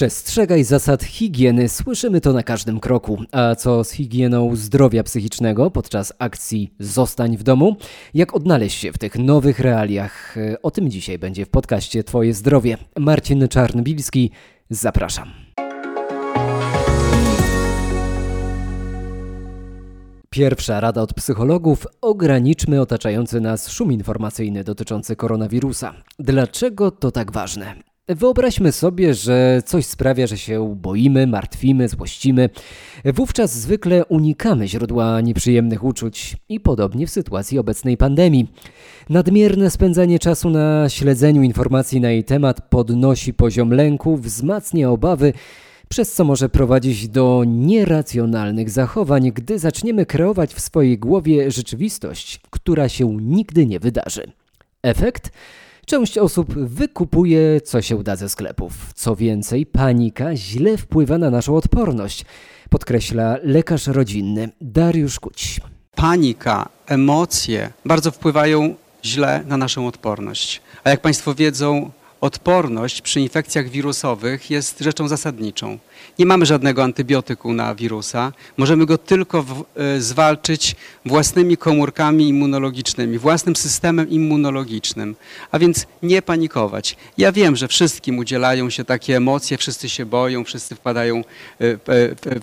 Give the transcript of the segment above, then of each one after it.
Przestrzegaj zasad higieny, słyszymy to na każdym kroku. A co z higieną zdrowia psychicznego podczas akcji Zostań w domu? Jak odnaleźć się w tych nowych realiach? O tym dzisiaj będzie w podcaście Twoje zdrowie. Marcin Czarnbilski, zapraszam. Pierwsza rada od psychologów: ograniczmy otaczający nas szum informacyjny dotyczący koronawirusa. Dlaczego to tak ważne? Wyobraźmy sobie, że coś sprawia, że się boimy, martwimy, złościmy. Wówczas zwykle unikamy źródła nieprzyjemnych uczuć i podobnie w sytuacji obecnej pandemii. Nadmierne spędzanie czasu na śledzeniu informacji na jej temat podnosi poziom lęku, wzmacnia obawy, przez co może prowadzić do nieracjonalnych zachowań, gdy zaczniemy kreować w swojej głowie rzeczywistość, która się nigdy nie wydarzy. Efekt? Część osób wykupuje, co się da ze sklepów. Co więcej, panika źle wpływa na naszą odporność, podkreśla lekarz rodzinny Dariusz Kuć. Panika, emocje bardzo wpływają źle na naszą odporność. A jak Państwo wiedzą, odporność przy infekcjach wirusowych jest rzeczą zasadniczą. Nie mamy żadnego antybiotyku na wirusa, możemy go tylko w, y, zwalczyć własnymi komórkami immunologicznymi, własnym systemem immunologicznym. A więc nie panikować. Ja wiem, że wszystkim udzielają się takie emocje, wszyscy się boją, wszyscy wpadają y,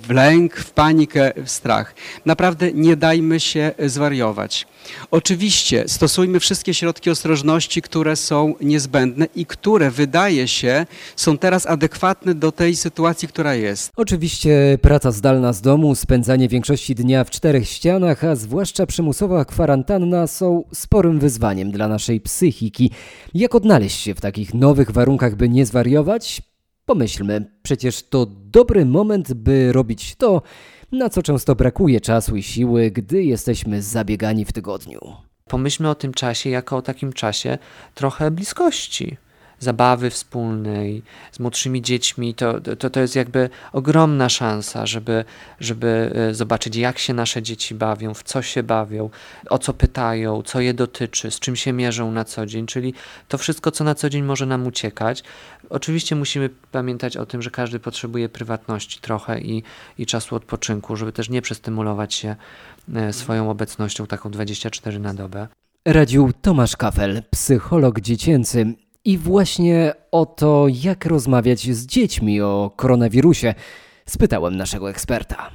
w lęk, w panikę, w strach. Naprawdę nie dajmy się zwariować. Oczywiście stosujmy wszystkie środki ostrożności, które są niezbędne i które wydaje się są teraz adekwatne do tej sytuacji, która jest. Oczywiście praca zdalna z domu, spędzanie większości dnia w czterech ścianach, a zwłaszcza przymusowa kwarantanna są sporym wyzwaniem dla naszej psychiki. Jak odnaleźć się w takich nowych warunkach, by nie zwariować? Pomyślmy, przecież to dobry moment, by robić to, na co często brakuje czasu i siły, gdy jesteśmy zabiegani w tygodniu. Pomyślmy o tym czasie jako o takim czasie trochę bliskości zabawy wspólnej z młodszymi dziećmi, to, to, to jest jakby ogromna szansa, żeby, żeby e, zobaczyć, jak się nasze dzieci bawią, w co się bawią, o co pytają, co je dotyczy, z czym się mierzą na co dzień, czyli to wszystko, co na co dzień może nam uciekać. Oczywiście musimy pamiętać o tym, że każdy potrzebuje prywatności trochę i, i czasu odpoczynku, żeby też nie przestymulować się e, swoją obecnością taką 24 na dobę. Radził Tomasz Kafel, psycholog dziecięcy. I właśnie o to, jak rozmawiać z dziećmi o koronawirusie, spytałem naszego eksperta.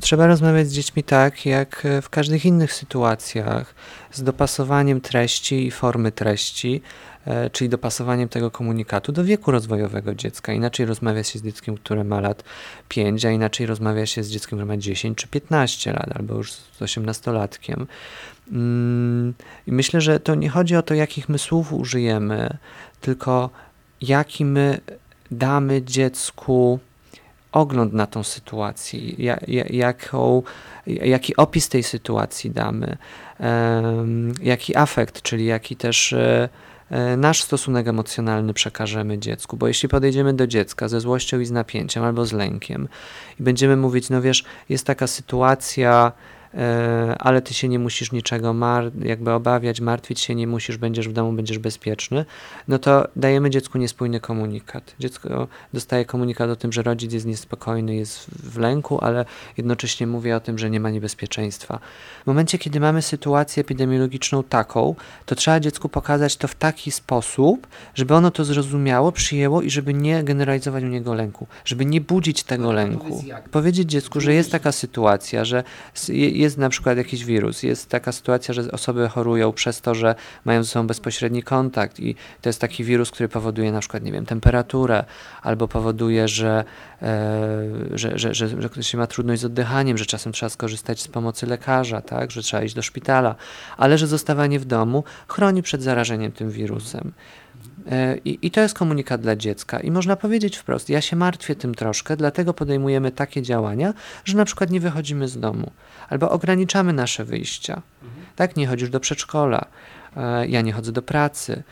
Trzeba rozmawiać z dziećmi tak, jak w każdych innych sytuacjach, z dopasowaniem treści i formy treści, e, czyli dopasowaniem tego komunikatu do wieku rozwojowego dziecka. Inaczej rozmawia się z dzieckiem, które ma lat 5, a inaczej rozmawia się z dzieckiem, które ma 10 czy 15 lat, albo już z 18-latkiem. Mm, I myślę, że to nie chodzi o to, jakich my słów użyjemy, tylko jaki my damy dziecku ogląd na tą sytuację, jaką, jaki opis tej sytuacji damy, jaki afekt, czyli jaki też e, e, nasz stosunek emocjonalny przekażemy dziecku. Bo jeśli podejdziemy do dziecka ze złością i z napięciem albo z lękiem i będziemy mówić, no wiesz, jest taka sytuacja, ale ty się nie musisz niczego mar jakby obawiać, martwić się nie musisz, będziesz w domu, będziesz bezpieczny, no to dajemy dziecku niespójny komunikat. Dziecko dostaje komunikat o tym, że rodzic jest niespokojny, jest w lęku, ale jednocześnie mówi o tym, że nie ma niebezpieczeństwa. W momencie, kiedy mamy sytuację epidemiologiczną taką, to trzeba dziecku pokazać to w taki sposób, żeby ono to zrozumiało, przyjęło i żeby nie generalizować u niego lęku, żeby nie budzić tego lęku. Powiedzieć dziecku, że jest taka sytuacja, że jest na przykład jakiś wirus, jest taka sytuacja, że osoby chorują przez to, że mają ze sobą bezpośredni kontakt i to jest taki wirus, który powoduje na przykład, nie wiem, temperaturę albo powoduje, że, e, że, że, że, że ktoś ma trudność z oddychaniem, że czasem trzeba skorzystać z pomocy lekarza, tak, że trzeba iść do szpitala, ale że zostawanie w domu chroni przed zarażeniem tym wirusem. E, I, I, to jest komunikat dla dziecka. I można powiedzieć wprost: Ja się martwię tym troszkę, dlatego podejmujemy takie działania, że na przykład nie wychodzimy z domu albo ograniczamy nasze wyjścia. Mhm. Tak, nie chodzisz do przedszkola, ja nie chodzę do pracy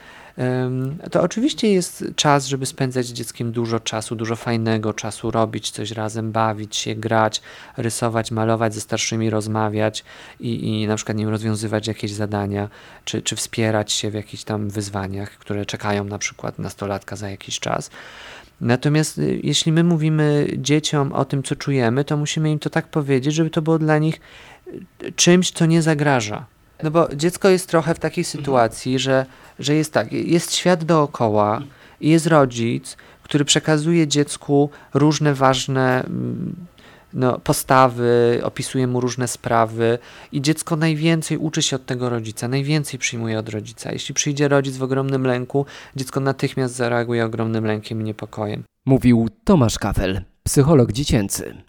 to oczywiście jest czas, żeby spędzać z dzieckiem dużo czasu, dużo fajnego czasu, robić coś razem, bawić się, grać, rysować, malować, ze starszymi rozmawiać i, i na przykład nie rozwiązywać jakieś zadania, czy, czy wspierać się w jakichś tam wyzwaniach, które czekają na przykład nastolatka za jakiś czas. Natomiast y, jeśli my mówimy dzieciom o tym, co czujemy, to musimy im to tak powiedzieć, żeby to było dla nich y, czymś, co nie zagraża. No bo dziecko jest trochę w takiej sytuacji, że, że jest tak, jest świat dookoła i jest rodzic, który przekazuje dziecku różne ważne mm, no, postawy, opisuje mu różne sprawy i dziecko najwięcej uczy się od tego rodzica, najwięcej przyjmuje od rodzica. Jeśli przyjdzie rodzic w ogromnym lęku, dziecko natychmiast zareaguje ogromnym lękiem i niepokojem. Mówił Tomasz Kafel, psycholog dziecięcy.